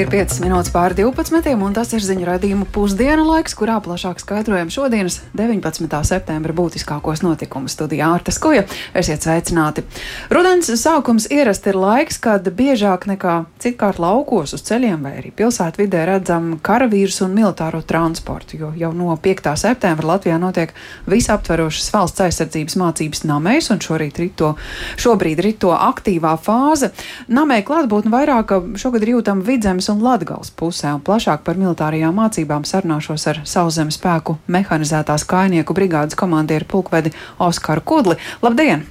Ir 5 minūtes pār 12, un tas ir ziņu raidījuma pusdiena laiks, kurā plašāk skaidrojam šodienas 19. septembra būtiskākos notikumus studijā Ārtas Koja. Esiet sveicināti! Rudens sākums ierasti ir laiks, kad biežāk nekā citkārt laukos uz ceļiem vai arī pilsētvidē redzam karavīrus un militāro transportu, jo jau no 5. septembra Latvijā notiek visaptverošas valsts aizsardzības mācības namēs, un šorīt rito, šobrīd rito aktīvā fāze. Namē klātbūtne vairāk šogad ir jūtama vidzemes un Latgals pusē, un plašāk par militārajām mācībām sarunāšos ar sauszemes spēku mehanizētās kainieku brigādes komandieru pulkvedi Oskaru Kudli. Labdien!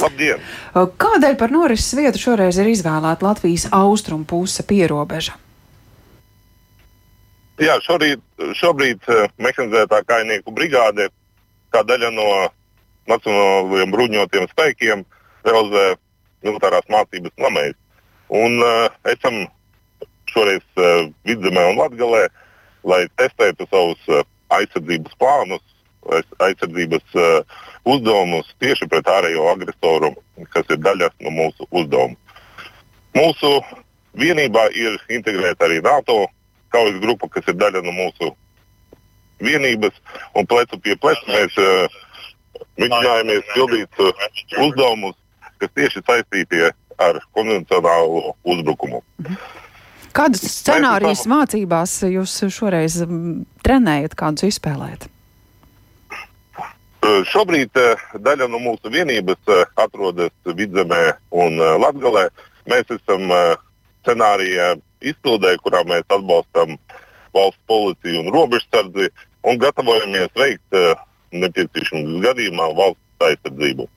Labdien! Kādēļ par norises vietu šoreiz ir izvēlēta Latvijas austrumu puse pierobeža? Jā, šorīt, šobrīd mehanizētā kainieku brigāde, kā daļa no Nacionālajiem bruņotiem spēkiem, realizē militārās mācības Lamējas. Un uh, esam šoreiz uh, vidzemē un latgalē, lai testētu savus uh, aizsardzības plānus, aizsardzības uh, uzdevumus tieši pret ārējo agresoru, kas ir daļa no mūsu uzdevuma. Mūsu vienībā ir integrēta arī NATO kaujas grupa, kas ir daļa no mūsu vienības, un plecu pie pleca mēs uh, mēģinājāmies pildīt uh, uzdevumus, kas tieši saistīti ar konvencionālu uzbrukumu. Kādus scenārijus mācībās jūs šoreiz trenējat, kādus izspēlējat? Šobrīd daļa no mūsu vienības atrodas vidzemē un latgalē. Mēs esam scenārija izpildē, kurā mēs atbalstam valsts policiju un robežsardzi un gatavojamies veikt nepieciešamības gadījumā valsts aizsardzību.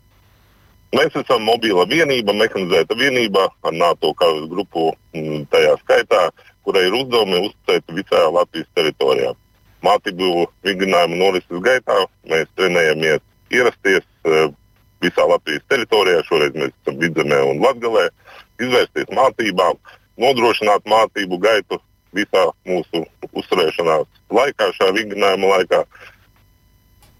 Mēs esam mobila vienība, mehanizēta vienība ar NATO kaujas grupu mm, tajā skaitā, kurai ir uzdevumi uzticēti visā Latvijas teritorijā. Mācību vingrinājumu norises gaitā mēs trenējamies ierasties uh, visā Latvijas teritorijā, šoreiz mēs esam vidzemē un latgalē, izvērsties mācībām, nodrošināt mācību gaitu visā mūsu uzturēšanās laikā, šā vingrinājuma laikā,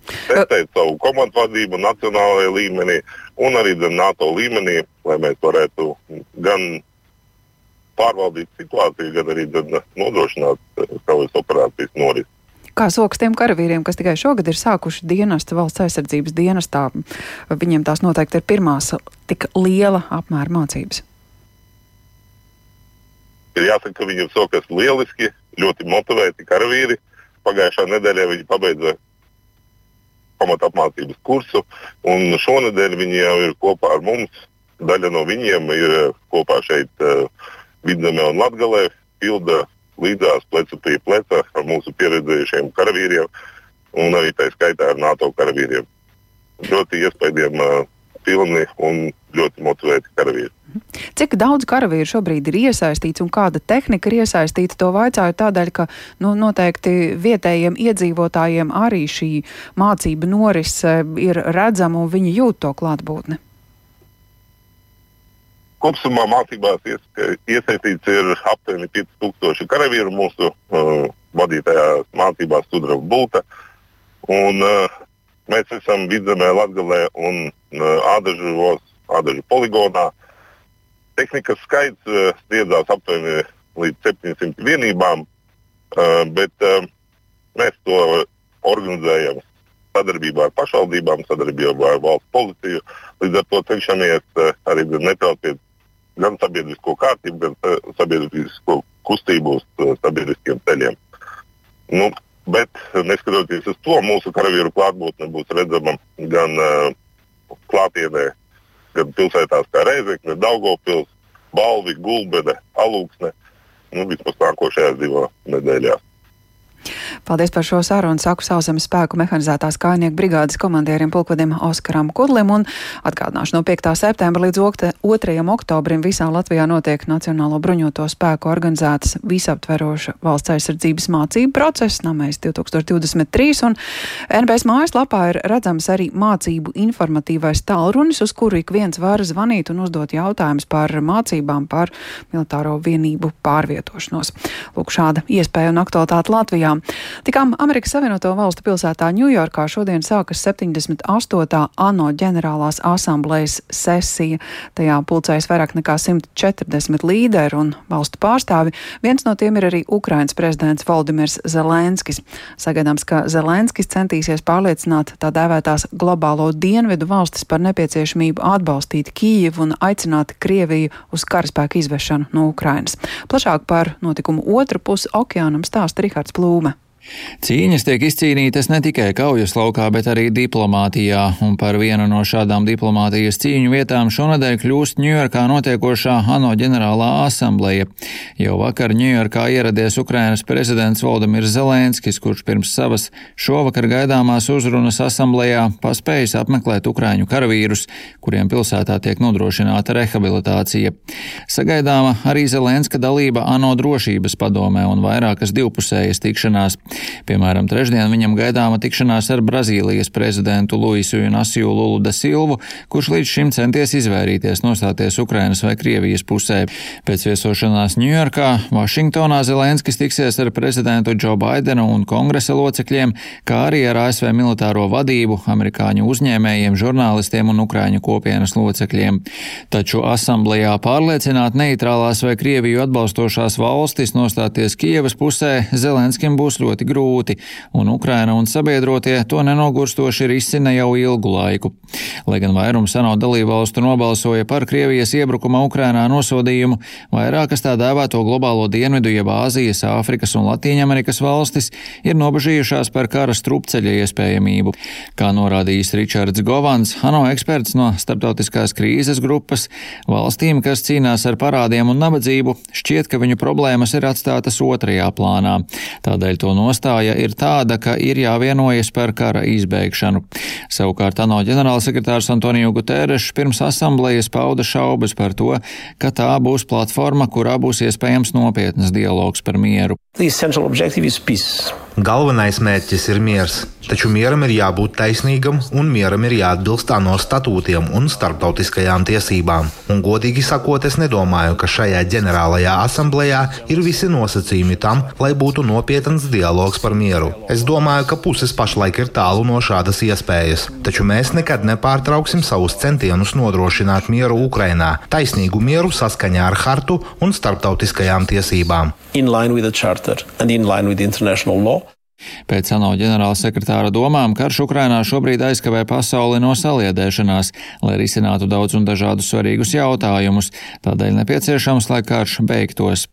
testēt savu komandu vadību nacionālajā līmenī un arī NATO līmenī, lai mēs varētu gan pārvaldīt situāciju, gan arī nodrošināt savas operācijas norisi. Kā soks tiem karavīriem, kas tikai šogad ir sākuši dienestu valsts aizsardzības dienestā, viņiem tās noteikti ir pirmās tik liela apmēra mācības? Ir jāsaka, ka viņiem sokas lieliski, ļoti motivēti karavīri. Pagājušā nedēļā viņi pabeidza pamatapmācības kursu. Šonadēļ viņi jau ir kopā ar mums. Daļa no viņiem ir eh, kopā šeit, uh, Vidzemē un Latvijā, pilda līdzās plecu pie pleca ar mūsu pieredzējušiem karavīriem un arī tā skaitā ar NATO karavīriem. Ļoti iespaidiem uh, pilni un ļoti motivēti karavīri. Cik daudz karavīru šobrīd ir iesaistīts un kāda tehnika ir iesaistīta? To vaicāju tādēļ, ka nu, noteikti vietējiem iedzīvotājiem arī šī mācība norise ir redzama un viņi jūt to klātbūtni. Kopumā mācībās iesaistīts ir aptuveni 5000 karavīru mūsu uh, vadītajā mācībās Sudraba Bulta. Un, uh, mēs esam vidzemē Latgalē un uh, Ādažos, Ādažu poligonā. Tehnikas skaits uh, sniedzās aptuveni līdz 700 vienībām, uh, bet mēs to organizējam sadarbībā ar pašvaldībām, sadarbībā ar valsts policiju. Līdz ar to cenšamies arī netraucēt gan sabiedrisko kārtību, gan sabiedrisko kustību uz sabiedriskiem ceļiem. Nu, bet neskatoties uz to, mūsu karavīru klātbūtne būs redzama gan uh, klātienē gan pilsētās kā Reizekne, Daugopils, Balvi, Gulbene, Alūksne, nu, vismaz nākošajās divās nedēļās. Paldies par šo sarunu. Saku sauszemes spēku mehanizētās kājnieku brigādes komandierim pulkvedim Oskaram Kudlim un atgādināšu no 5. septembra līdz 2. oktobrim visā Latvijā notiek Nacionālo bruņoto spēku organizētas visaptveroša valsts aizsardzības mācību process, namēs 2023, un NBS mājaslapā ir redzams arī mācību informatīvais tālrunis, uz kuru ik viens var zvanīt un uzdot jautājumus par mācībām par militāro vienību pārvietošanos. Lūk, šāda iespēja un aktualitāte Latvijā lietām. Tikām Amerikas Savienoto Valstu pilsētā Ņujorkā šodien sākas 78. ANO ģenerālās asamblejas sesija. Tajā pulcējas vairāk nekā 140 līderi un valstu pārstāvi. Viens no tiem ir arī Ukrainas prezidents Valdimirs Zelenskis. Sagaidāms, ka Zelenskis centīsies pārliecināt tā dēvētās globālo dienvidu valstis par nepieciešamību atbalstīt Kījevu un aicināt Krieviju uz karaspēku izvešanu no Ukrainas. Plašāk par notikumu otru pusi okeānam stāsta Rihards Plūme. Cīņas tiek izcīnītas ne tikai kaujas laukā, bet arī diplomātijā, un par vienu no šādām diplomātijas cīņu vietām šonadēļ kļūst Ņujorkā notiekošā ANO ģenerālā asambleja. Jau vakar Ņujorkā ieradies Ukrainas prezidents Valdemirs Zelenskis, kurš pirms savas šovakar gaidāmās uzrunas asamblējā paspējis apmeklēt Ukraiņu karavīrus, kuriem pilsētā tiek nodrošināta rehabilitācija. Sagaidāma arī Zelenska dalība ANO drošības padomē un vairākas divpusējas tikšanās. Piemēram, trešdien viņam gaidāma tikšanās ar Brazīlijas prezidentu Luisu Inasiju Lulu da Silvu, kurš līdz šim centies izvairīties nostāties Ukrainas vai Krievijas pusē. Pēc viesošanās Ņujorkā, Vašingtonā Zelenskis tiksies ar prezidentu Džo Baidenu un kongresa locekļiem, kā arī ar ASV militāro vadību, amerikāņu uzņēmējiem, žurnālistiem un Ukraiņu kopienas locekļiem. Taču asamblējā pārliecināt neitrālās vai Krieviju atbalstošās valstis nostāties Kievas pusē Zelenskim būs ļoti ļoti grūti, un Ukraina un sabiedrotie to nenogurstoši risina jau ilgu laiku. Lai gan vairums ANO dalībvalstu nobalsoja par Krievijas iebrukuma Ukrainā nosodījumu, vairākas tā dēvēto globālo dienvidu, jeb Āzijas, Āfrikas un Latīņamerikas valstis ir nobežījušās par kara strupceļa iespējamību. Kā norādījis Ričards Govans, ANO eksperts no starptautiskās krīzes grupas, valstīm, kas cīnās ar parādiem un nabadzību, šķiet, ka viņu problēmas ir atstātas otrajā plānā. Tādēļ to nostāja ir tāda, ka ir jāvienojas par kara izbeigšanu. Savukārt ANO ģenerālsekretārs Antoniju Guterres pirms asamblejas pauda šaubas par to, ka tā būs platforma, kurā būs iespējams nopietnas dialogs par mieru. Galvenais mērķis ir miers, taču mieram ir jābūt taisnīgam un mieram ir jāatbilst ANO statūtiem un starptautiskajām tiesībām. Un, godīgi sakot, es nedomāju, ka šajā ģenerālajā asamblējā ir visi nosacījumi tam, lai būtu nopietns dialogs par mieru. Es domāju, ka puses pašlaik ir tālu no šādas iespējas, taču mēs nekad nepārtrauksim savus centienus nodrošināt mieru Ukrainā, taisnīgu mieru saskaņā ar hartu un starptautiskajām tiesībām. In line with the charter and in line with international law. Pēc ANO ģenerāla sekretāra domām karš Ukrainā šobrīd aizkavē pasauli no saliedēšanās, lai risinātu daudz un dažādus svarīgus jautājumus. Tādēļ nepieciešams, lai karš beigtos.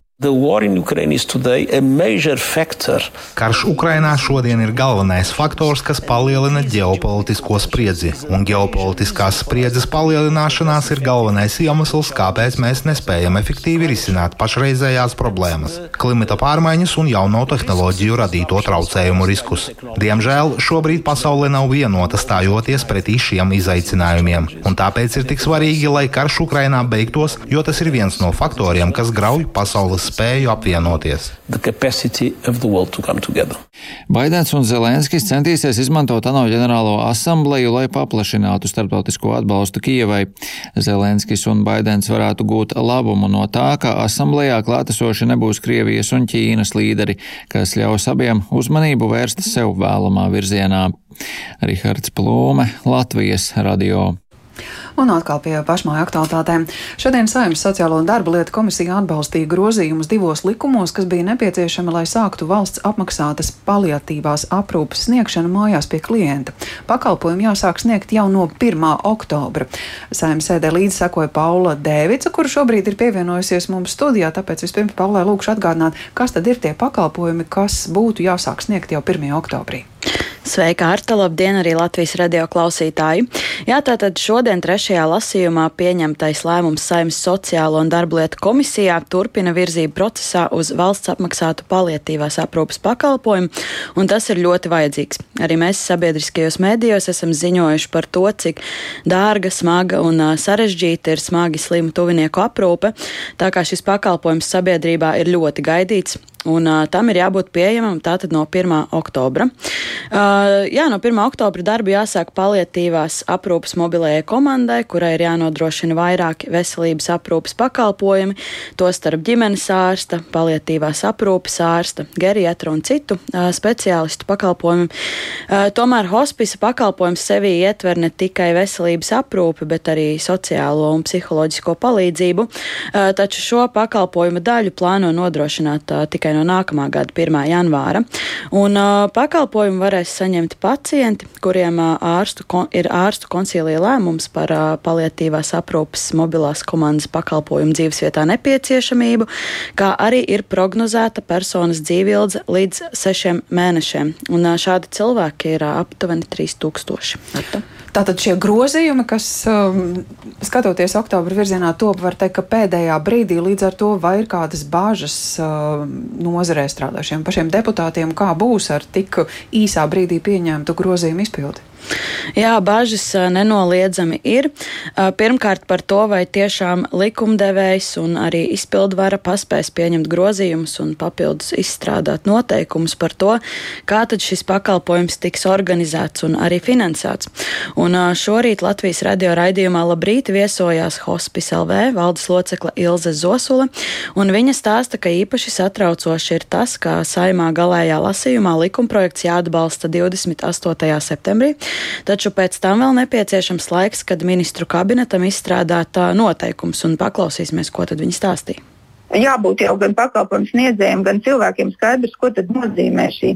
Karš Ukrainā šodien ir galvenais faktors, kas palielina ģeopolitisko spriedzi, un ģeopolitiskās spriedzes palielināšanās ir galvenais iemesls, kāpēc mēs nespējam efektīvi risināt pašreizējās problēmas - klimata pārmaiņas un jauno tehnoloģiju radīto traucējumu riskus. Diemžēl šobrīd pasaule nav vienota stājoties pretī šiem izaicinājumiem, un tāpēc ir tik svarīgi, lai karš Ukrainā beigtos, jo tas ir viens no faktoriem, kas grauj pasaules spēju apvienoties. Baidens un Zelenskis centīsies izmantot ANO ģenerālo asambleju, lai paplašinātu starptautisko atbalstu Kijevai. Zelenskis un Baidens varētu gūt labumu no tā, ka asamblējā klātesoši nebūs Krievijas un Ķīnas līderi, kas ļaus abiem uzmanību vērst sev vēlamā virzienā. Rihards Plūme, Latvijas radio. Un atkal pie pašmāju aktualitātēm. Šodien Saimnes sociālo un darba lietu komisija atbalstīja grozījumus divos likumos, kas bija nepieciešami, lai sāktu valsts apmaksātas paliatīvās aprūpas sniegšanu mājās pie klienta. Pakalpojumi jāsāk sniegt jau no 1. oktobra. Saimnes sēdē līdzi sekoja Paula Dēvica, kura šobrīd ir pievienojusies mums studijā, tāpēc vispirms Paulai lūkšu atgādināt, kas tad ir tie pakalpojumi, kas būtu jāsāk sniegt jau 1. oktobrī. Sveika, Arta! Labdien, arī Latvijas radio klausītāji! Jā, tātad šodien trešajā lasījumā pieņemtais lēmums Saimnes sociālo un darblietu komisijā turpina virzību procesā uz valsts apmaksātu palietīvās aprūpas pakalpojumu, un tas ir ļoti vajadzīgs. Arī mēs sabiedriskajos medijos esam ziņojuši par to, cik dārga, smaga un sarežģīta ir smagi slimu tuvinieku aprūpe, tā kā šis pakalpojums sabiedrībā ir ļoti gaidīts un uh, tam ir jābūt pieejamam tātad no 1. oktobra. Uh, jā, no 1. oktobra darbu jāsāk paliatīvās aprūpas mobilējai komandai, kurai ir jānodrošina vairāki veselības aprūpas pakalpojumi, tostarp ģimenes ārsta, paliatīvās aprūpas ārsta, geriatra un citu uh, speciālistu pakalpojumi. Uh, tomēr hospisa pakalpojums sevī ietver ne tikai veselības aprūpi, bet arī sociālo un psiholoģisko palīdzību, uh, taču šo pakalpojumu daļu plāno nodrošināt uh, tikai no nākamā gada 1. janvāra. Un, uh, pakalpojumu varēs saņemt pacienti, kuriem ārstu, ir ārstu koncīlija lēmums par paliatīvās aprūpes mobilās komandas pakalpojumu dzīvesvietā nepieciešamību, kā arī ir prognozēta personas dzīvildze līdz sešiem mēnešiem. Un šādi cilvēki ir aptuveni 3000. Arta. Tātad šie grozījumi, kas um, skatoties oktobra virzienā, top, var teikt, ka pēdējā brīdī līdz ar to vai ir kādas bāžas um, nozarē strādājušiem pašiem deputātiem, kā būs ar tik īsā brīdī pieņemtu grozījumu izpildi? Jā, bažas nenoliedzami ir. Pirmkārt par to, vai tiešām likumdevējs un arī izpildvara paspēs pieņemt grozījumus un papildus izstrādāt noteikumus par to, kā tad šis pakalpojums tiks organizēts un arī finansēts. Un šorīt Latvijas radio raidījumā Labrīt viesojās Hospice LV valdes locekla Ilze Zosule, un viņa stāsta, ka īpaši satraucoši ir tas, ka saimā galējā lasījumā likumprojekts jāatbalsta 28. septembrī, taču pēc tam vēl nepieciešams laiks, kad ministru kabinetam izstrādāt noteikums un paklausīsimies, ko tad viņi stāstīja. Jābūt jau gan pakalpojumu sniedzējiem, gan cilvēkiem skaidrs, ko nozīmē šī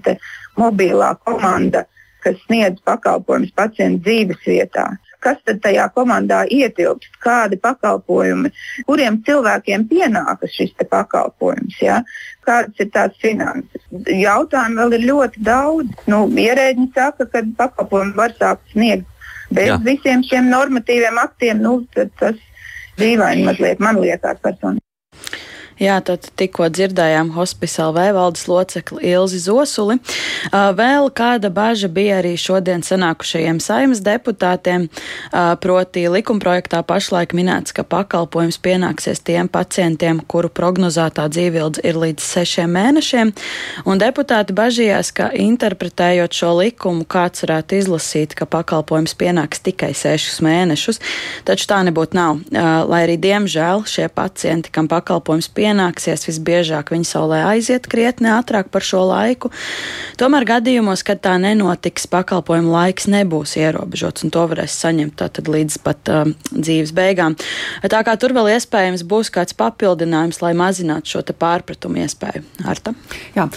mobilā komanda, kas sniedz pakalpojumus pacientu dzīves vietā kas tad tajā komandā ietilpst, kādi pakalpojumi, kuriem cilvēkiem pienākas šis pakalpojums, ja? kādas ir tās finanses. Jautājumu vēl ir ļoti daudz. Nu, ierēģi saka, ka pakalpojumu var sākt sniegt bez Jā. visiem šiem normatīviem aktiem. Nu, tas dīvaini mazliet man liekas personīgi. Jā, tad tikko dzirdējām hospice LV valdes locekli Ilzi Zosuli. Vēl kāda baža bija arī šodien sanākušajiem saimas deputātiem, proti likumprojektā pašlaik minēts, ka pakalpojums pienāksies tiem pacientiem, kuru prognozētā dzīvildze ir līdz sešiem mēnešiem, un deputāti bažījās, ka interpretējot šo likumu, kāds varētu izlasīt, ka pakalpojums pienāks tikai sešus mēnešus, taču tā nebūtu nav, lai arī diemžēl šie pacienti, kam pakalpojums pienāks, pienāksies, visbiežāk viņi saulē aiziet krietni ātrāk par šo laiku. Tomēr gadījumos, kad tā nenotiks, pakalpojuma laiks nebūs ierobežots, un to varēs saņemt tātad līdz pat um, dzīves beigām. Tā kā tur vēl iespējams būs kāds papildinājums, lai mazinātu šo pārpratumu iespēju. Arta? Jā,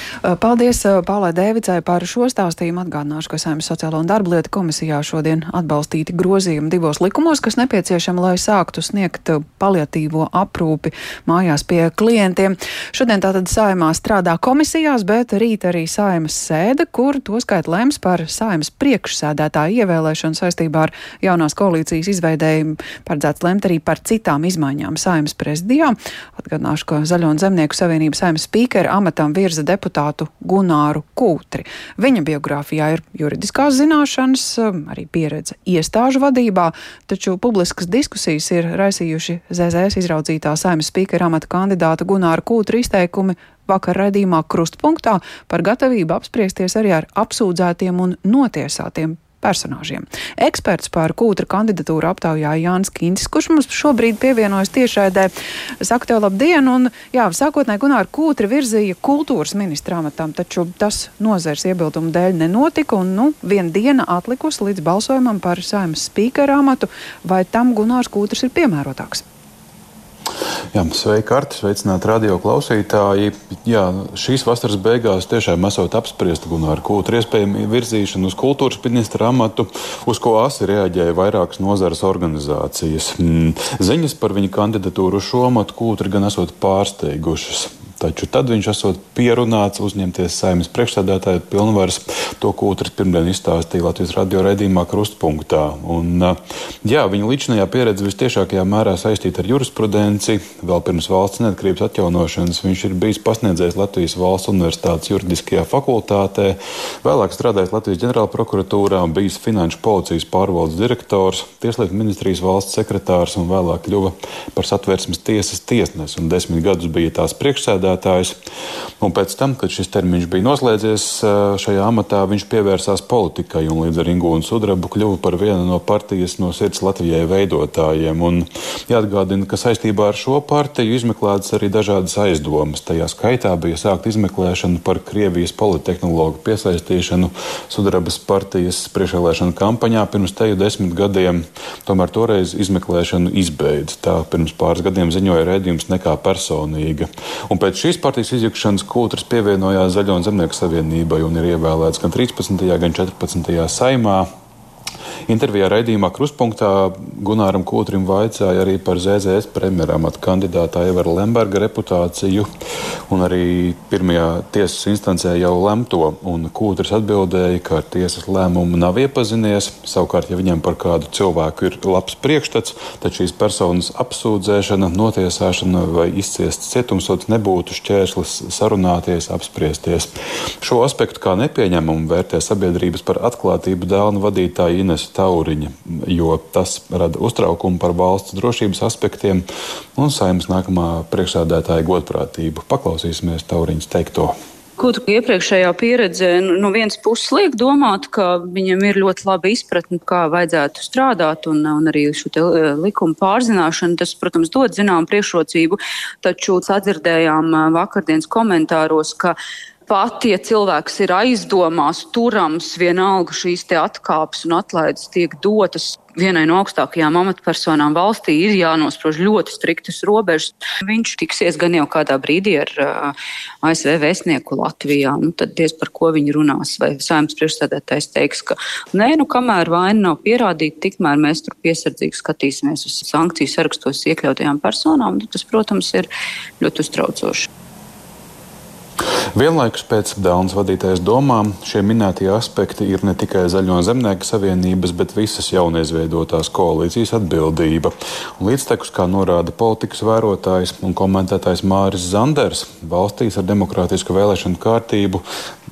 paldies Paulai Dēvicai par šo stāstījumu. Atgādināšu, ka Saimnes sociālo un darba lietu komisijā šodien atbalstīti grozījumi divos likumos, kas nepieciešami, lai sāktu sniegt paliatīvo aprūpi mājās pie klientiem. Šodien tātad saimā strādā komisijās, bet rīt arī saimas sēde, kur to skait lems par saimas priekšsēdētāju ievēlēšanu saistībā ar jaunās koalīcijas izveidējumu. Paredzēts lemt arī par citām izmaiņām saimas prezidijā. Atgādināšu, ka Zaļo un Zemnieku savienības saimas spīkera amatam virza deputātu Gunāru Kūtri. Viņa biogrāfijā ir juridiskās zināšanas, arī pieredze iestāžu vadībā, taču publiskas diskusijas ir raisījuši ZZS izraudzītā saimas spīkera amata kandidāta kandidāta Gunāra Kūtra izteikumi vakar redzījumā krustpunktā par gatavību apspriesties arī ar apsūdzētiem un notiesātiem personāžiem. Eksperts par kūtra kandidatūru aptaujā Jānis Kintis, kurš mums šobrīd pievienojas tiešraidē. Saka tev labdien, un jā, sākotnēji Gunāra Kūtra virzīja kultūras ministra amatam, taču tas nozars iebildumu dēļ nenotika, un nu, viena diena atlikusi līdz balsojumam par saimas spīkera amatu, vai tam Gunārs Kūtrs ir piemērotāks? Jā, sveiki, Arti, sveicināti radio klausītāji. Jā, šīs vasaras beigās tiešām esot apspriesta Gunāra Kūtra iespējama virzīšana uz kultūras ministra amatu, uz ko asi reaģēja vairākas nozares organizācijas. Mm, ziņas par viņa kandidatūru šo amatu Kūtra gan esot pārsteigušas. Taču tad viņš esot pierunāts uzņemties saimnes priekšsēdētāja pilnvaras. To Kūtris pirmdien izstāstīja Latvijas radio raidījumā Krustpunktā. Un, jā, viņa līdzinājā pieredze vistiešākajā mērā saistīta ar jurisprudenci. Vēl pirms valsts neatkarības atjaunošanas viņš ir bijis pasniedzējis Latvijas valsts universitātes juridiskajā fakultātē, vēlāk strādājis Latvijas ģenerāla prokuratūrā, bijis finanšu policijas pārvaldes direktors, tieslietu ministrijas valsts sekretārs un vēlāk kļuva par satversmes tiesas tiesnesi un desmit gadus bija tās priekšsēdētājs priekšsēdētājs. Un pēc tam, kad šis termiņš bija noslēdzies šajā amatā, viņš pievērsās politikai un līdz ar Ingūnu Sudrabu kļuva par vienu no partijas no sirds Latvijai veidotājiem. Un jāatgādina, ka saistībā ar šo partiju izmeklētas arī dažādas aizdomas. Tajā skaitā bija sākt izmeklēšana par Krievijas politehnologu piesaistīšanu Sudrabas partijas priekšvēlēšana kampaņā pirms teju desmit gadiem. Tomēr toreiz izmeklēšanu izbeidz. Tā pirms pāris gadiem ziņoja redzījums nekā personīga. Un pēc šīs partijas izjukšanas Kūtris pievienojās Zaļo un Zemnieku savienībai un ir ievēlēts gan 13. gan 14. saimā. Intervijā raidījumā Kruspunkta Gunāram Kūtrim vaicāja arī par ZZS premjeramatu kandidātā Evera Lemberga reputāciju un arī pirmajā tiesas instancē jau lemto. Un Kūtris atbildēja, ka ar tiesas lēmumu nav iepazinies. Savukārt, ja viņam par kādu cilvēku ir labs priekšstats, tad šīs personas apsūdzēšana, notiesāšana vai izciests cietumsots nebūtu šķērslis sarunāties, apspriesties. Šo aspektu kā nepieņemumu vērtē sabiedrības par atklātību dēlnu vadītāja Ines Tauriņa, jo tas rada uztraukumu par valsts drošības aspektiem un saimnes nākamā priekšsādētāja godprātību. Paklausīsimies Tauriņas teikto. Tu iepriekšējā pieredze nu, no vienas puses liek domāt, ka viņam ir ļoti laba izpratne, kā vajadzētu strādāt, un, un arī šo e, likumu pārzināšanu. Tas, protams, dod zinām priekšrocību, taču sadzirdējām e, vakardienas komentāros, ka pat, ja cilvēks ir aizdomās, turams, vienalga šīs atkāpes un atlaides tiek dotas vienai no augstākajām amatpersonām valstī, ir jānosprauž ļoti striktas robežas. Viņš tiksies gan jau kādā brīdī ar uh, ASV vēstnieku Latvijā, nu, tad diez par ko viņi runās. Vai saimnes priekšsēdētājs teiks, ka nē, nu kamēr vaina nav pierādīta, tikmēr mēs tur piesardzīgi skatīsimies uz sankciju sarakstos iekļautajām personām. Nu, tas, protams, ir ļoti uztraucoši. Vienlaikus pēc Dānas vadītājas domām šie minētie aspekti ir ne tikai Zaļo zemnieku savienības, bet visas jauniezveidotās koalīcijas atbildība. Un līdztekus, kā norāda politikas vērotājs un komentētājs Māris Zanders, valstīs ar demokrātisku vēlēšanu kārtību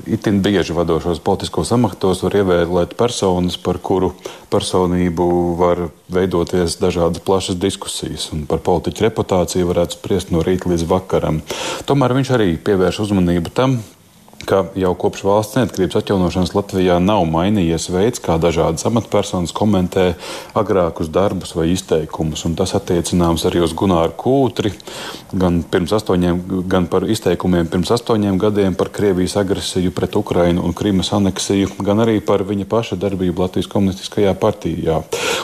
itin bieži vadošos politiskos amatos var ievēlēt personas, par kuru personību var veidoties dažādas plašas diskusijas, un par politiķu reputāciju varētu spriest no rīta līdz vakaram. Tomēr viņš arī pievērš uzmanību tam, ka jau kopš valsts neatkarības atjaunošanas Latvijā nav mainījies veids, kā dažādas amatpersonas komentē agrākus darbus vai izteikumus. Un tas attiecināms arī uz Gunāru Kūtri, gan, astoņiem, gan par izteikumiem pirms astoņiem gadiem par Krievijas agresiju pret Ukrainu un Krimas aneksiju, gan arī par viņa paša darbību Latvijas komunistiskajā partijā.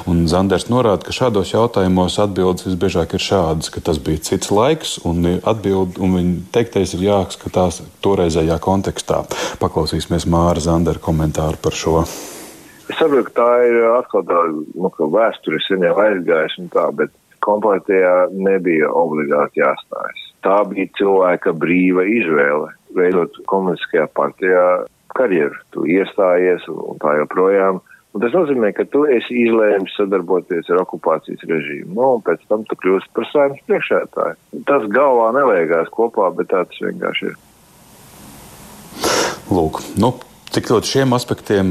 Un Zanders norāda, ka šādos jautājumos atbildes visbiežāk ir šādas, ka tas bija cits laiks, un, atbild, un viņa teiktais ir jāskatās toreizējā kontekstā kontekstā. Paklausīsimies Māra Zandera komentāru par šo. Es saprotu, ka tā ir atkal tāda nu, vēsture, sen jau aizgājusi un tā, bet kompānijā nebija obligāti jāstājas. Tā bija cilvēka brīva izvēle veidot komunistiskajā partijā karjeru. Tu iestājies un tā joprojām. Un tas nozīmē, ka tu esi izlēmis sadarboties ar okupācijas režīmu. Nu, un pēc tam tu kļūsi par saimnes priekšētāju. Tas galvā neliekās kopā, bet tā tas vienkārši ir. Lūk, nu, Cik ļoti šiem aspektiem,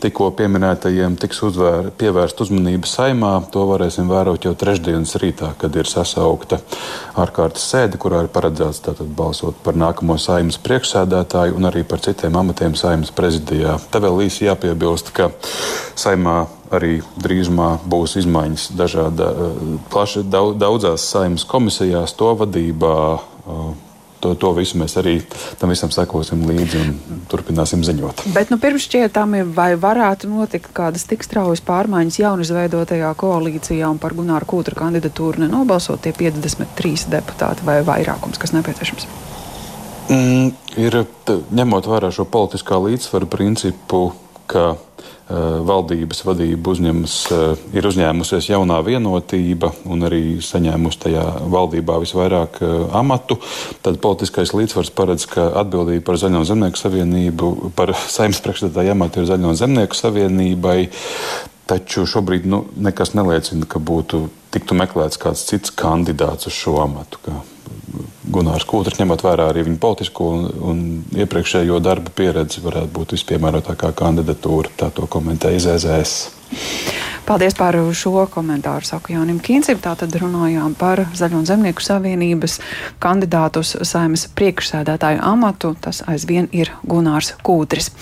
tikko pieminētajiem, tiks uzvēr, pievērst uzmanība saimā, to varēsim vērot jau trešdienas rītā, kad ir sasaukta ārkārtas sēde, kurā ir paredzēts tātad balsot par nākamo saimas priekšsēdētāju un arī par citiem amatiem saimas prezidijā. Te vēl īsi jāpiebilst, ka saimā arī drīzumā būs izmaiņas dažāda, plaši daudzās saimas komisijās, to vadībā to, to visu mēs arī tam visam sekosim līdzi un turpināsim ziņot. Bet nu, pirms šķietami, vai varētu notikt kādas tik straujas pārmaiņas jaunizveidotajā koalīcijā un par Gunāru Kūtru kandidatūru nenobalsot tie 53 deputāti vai vairākums, kas nepieciešams? Mm, ir ņemot vērā šo politiskā līdzsvaru principu, ka valdības vadība uzņemas, eh, ir uzņēmusies jaunā vienotība un arī saņēmusi tajā valdībā visvairāk eh, amatu, tad politiskais līdzsvars paredz, ka atbildība par Zaļo zemnieku savienību, par saimnes priekšstādātāju amatu ir Zaļo zemnieku savienībai. Taču šobrīd nu, nekas neliecina, ka būtu tiktu meklēts kāds cits kandidāts uz šo amatu. Gunārs Kūtris, ņemot vērā arī viņa politisko un, un iepriekšējo darbu pieredzi, varētu būt vispiemērotākā kandidatūra. Tā to komentēja ZZS. Paldies par šo komentāru, saka Jānim Kīncim. Tātad runājām par Zaļo Zemnieku savienības kandidātu uz saimas priekšsēdētāju amatu. Tas aizvien ir Gunārs Kūtris.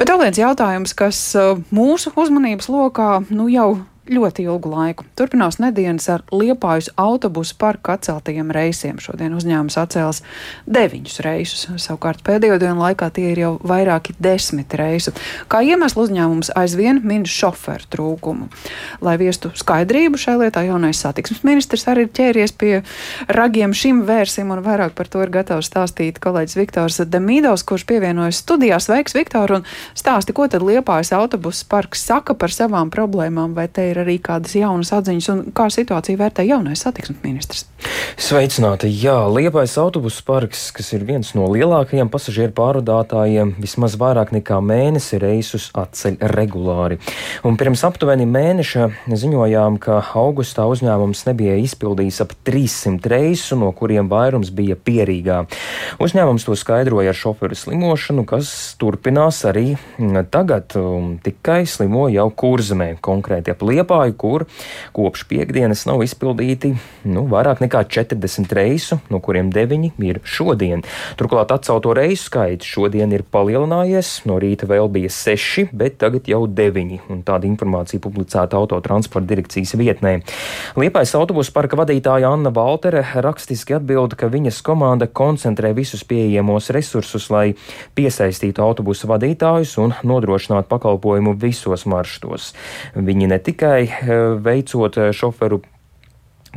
Bet vēl viens jautājums, kas uh, mūsu uzmanības lokā nu jau ļoti ilgu laiku. Turpinās nedēļas ar Liepājas autobusu parku atceltajiem reisiem. Šodien uzņēmums atcēlis deviņus reisus. Savukārt pēdējo dienu laikā tie ir jau vairāki desmit reisu. Kā iemeslu uzņēmums aizvien min šoferu trūkumu. Lai viestu skaidrību šai lietā, jaunais satiksmes ministrs arī ir ķēries pie ragiem šim vērsim, un vairāk par to ir gatavs stāstīt kolēģis Viktors Demīdovs, kurš pievienojas studijās. Sveiks, Viktor, un stāsti, ko tad Liepājas autobusu parks saka par savām problēmām, vai te ir arī kādas jaunas atziņas, un kā situāciju vērtē jaunais satiksmes ministrs? Sveicināti! Jā, Liepais autobusu parks, kas ir viens no lielākajiem pasažieru pārvadātājiem, vismaz vairāk nekā mēnesi reisus atceļ regulāri. Un pirms aptuveni mēneša ziņojām, ka augustā uzņēmums nebija izpildījis ap 300 reisu, no kuriem vairums bija pierīgā. Uzņēmums to skaidroja ar šoferu slimošanu, kas turpinās arī tagad, tikai slimo jau kurzemē, konkrēti ap Liepais. Liepāju, kur kopš piekdienas nav izpildīti nu, vairāk nekā 40 reisu, no kuriem 9 ir šodien. Turklāt atcelto reisu skaits šodien ir palielinājies. No rīta vēl bija 6, bet tagad jau 9. Tāda informācija publicēta autotransporta direkcijas vietnē. Liepais autobusu parka vadītāja Anna Valtere rakstiski atbild, ka viņas komanda koncentrē visus pieejamos resursus, lai piesaistītu autobusu vadītājus un nodrošinātu pakalpojumu visos maršrutos. Viņi ne tikai tikai eh, veicot eh, šoferu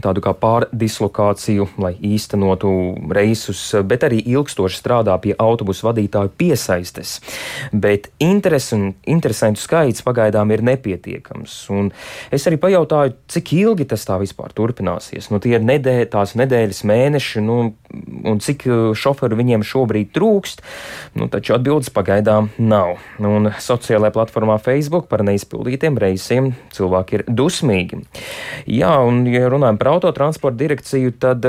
tādu kā pārdislokāciju, lai īstenotu reisus, bet arī ilgstoši strādā pie autobusu vadītāju piesaistes. Bet interesi un interesantu skaits pagaidām ir nepietiekams. Un es arī pajautāju, cik ilgi tas tā vispār turpināsies. Nu, tie ir nedē, tās nedēļas, mēneši, nu, un cik uh, šoferu viņiem šobrīd trūkst. Nu, taču atbildes pagaidām nav. Un sociālajā platformā Facebook par neizpildītiem reisiem cilvēki ir dusmīgi. Jā, un ja runājam par autotransporta direkciju, tad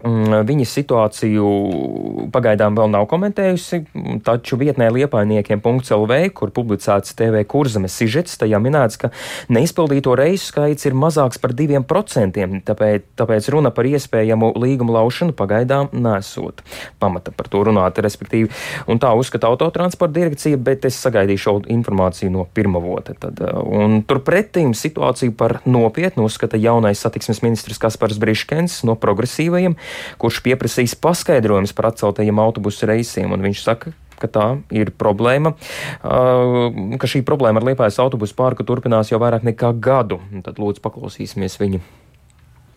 Mm, viņa situāciju pagaidām vēl nav komentējusi, taču vietnē liepainiekiem.lv, kur publicēts TV kurzemes sižets, tajā minēts, ka neizpildīto reisu skaits ir mazāks par diviem procentiem, tāpēc, tāpēc runa par iespējamu līgumu laušanu pagaidām nesot pamata par to runāt, respektīvi. Un tā uzskata autotransporta direkcija, bet es sagaidīšu šo informāciju no pirmavota. Tad, un turpretīm situāciju par nopietnu uzskata jaunais satiksmes ministrs Kaspars Briškens no progresīvajiem kurš pieprasīs paskaidrojumus par atceltajiem autobusu reisiem. Viņš saka, ka tā ir problēma, ka šī problēma ar Liepājas autobusu pārku turpinās jau vairāk nekā gadu. Tad lūdzu paklausīsimies viņu.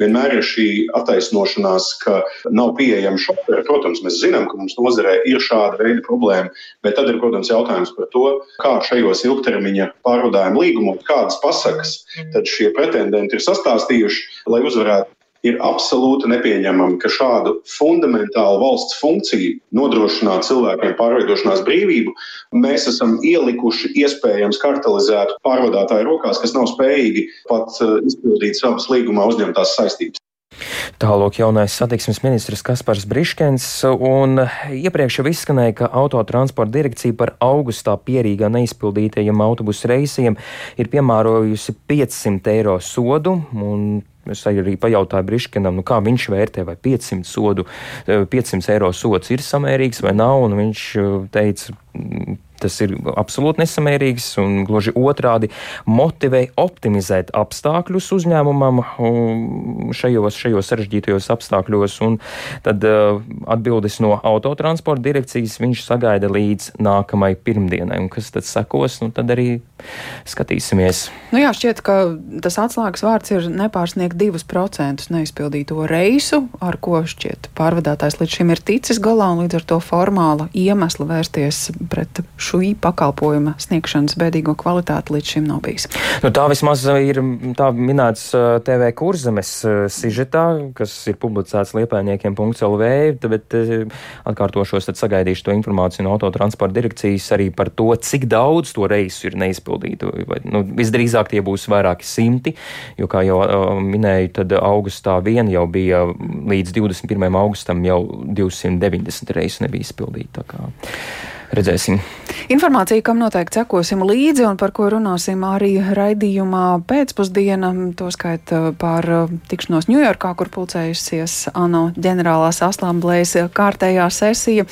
Vienmēr ir šī attaisnošanās, ka nav pieejama šoferi. Protams, mēs zinām, ka mums nozarē ir šāda veida problēma, bet tad ir, protams, jautājums par to, kā šajos ilgtermiņa pārvadājuma līgumos, kādas pasakas tad šie pretendenti ir sastāstījuši, lai uzvarētu ir absolūti nepieņemami, ka šādu fundamentālu valsts funkciju nodrošināt cilvēkiem pārveidošanās brīvību mēs esam ielikuši iespējams kartelizētu pārvadātāju rokās, kas nav spējīgi pat eh, izpildīt savas līgumā uzņemtās saistības. Tālāk jaunais satiksmes ministrs Kaspars Briškens, un iepriekš jau izskanēja, ka autotransporta direkcija par augustā pierīgā neizpildītajiem autobusu reisiem ir piemērojusi 500 eiro sodu, un Es arī pajautāju Briškinam, nu kā viņš vērtē, vai 500, sodu, 500 eiro sots ir samērīgs vai nav, viņš eh, teica, Tas ir absolūti nesamērīgs un gluži otrādi motivē optimizēt apstākļus uzņēmumam šajos, šajos sarežģītajos apstākļos. Un tad uh, atbildes no autotransporta direkcijas viņš sagaida līdz nākamajai pirmdienai. Un kas tad sekos, nu tad arī skatīsimies. Nu jā, šķiet, ka tas atslēgas vārds ir nepārsniegt 2% neizpildīto reisu, ar ko šķiet pārvadātājs līdz šim ir ticis galā un līdz ar to formāla iemesla vērsties pret šo šī pakalpojuma sniegšanas bēdīgo kvalitāti līdz šim nav bijis. Nu, tā vismaz ir tā minēts TV kurzemes sižetā, kas ir publicēts liepainiekiem.lv, bet atkārtošos, tad sagaidīšu to informāciju no autotransporta direkcijas arī par to, cik daudz to reisu ir neizpildītu. Vai, nu, visdrīzāk tie būs vairāki simti, jo, kā jau minēju, tad augustā vien jau bija līdz 21. augustam jau 290 reisu nebija izpildīti. Redzēsim. Informācija, kam noteikti sekosim līdzi un par ko runāsim arī raidījumā pēcpusdiena, to skaita par tikšanos Ņujorkā, kur pulcējusies ANO ģenerālās asamblējas kārtējā sesija,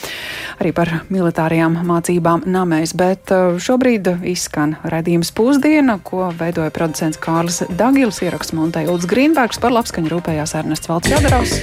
arī par militārajām mācībām namēs. Bet šobrīd izskan raidījums pusdiena, ko veidoja producents Kārlis Dagils, ieraksts Montei Ulds Grīnbergs par labskaņu rūpējās Ernests Valds Jadarovs.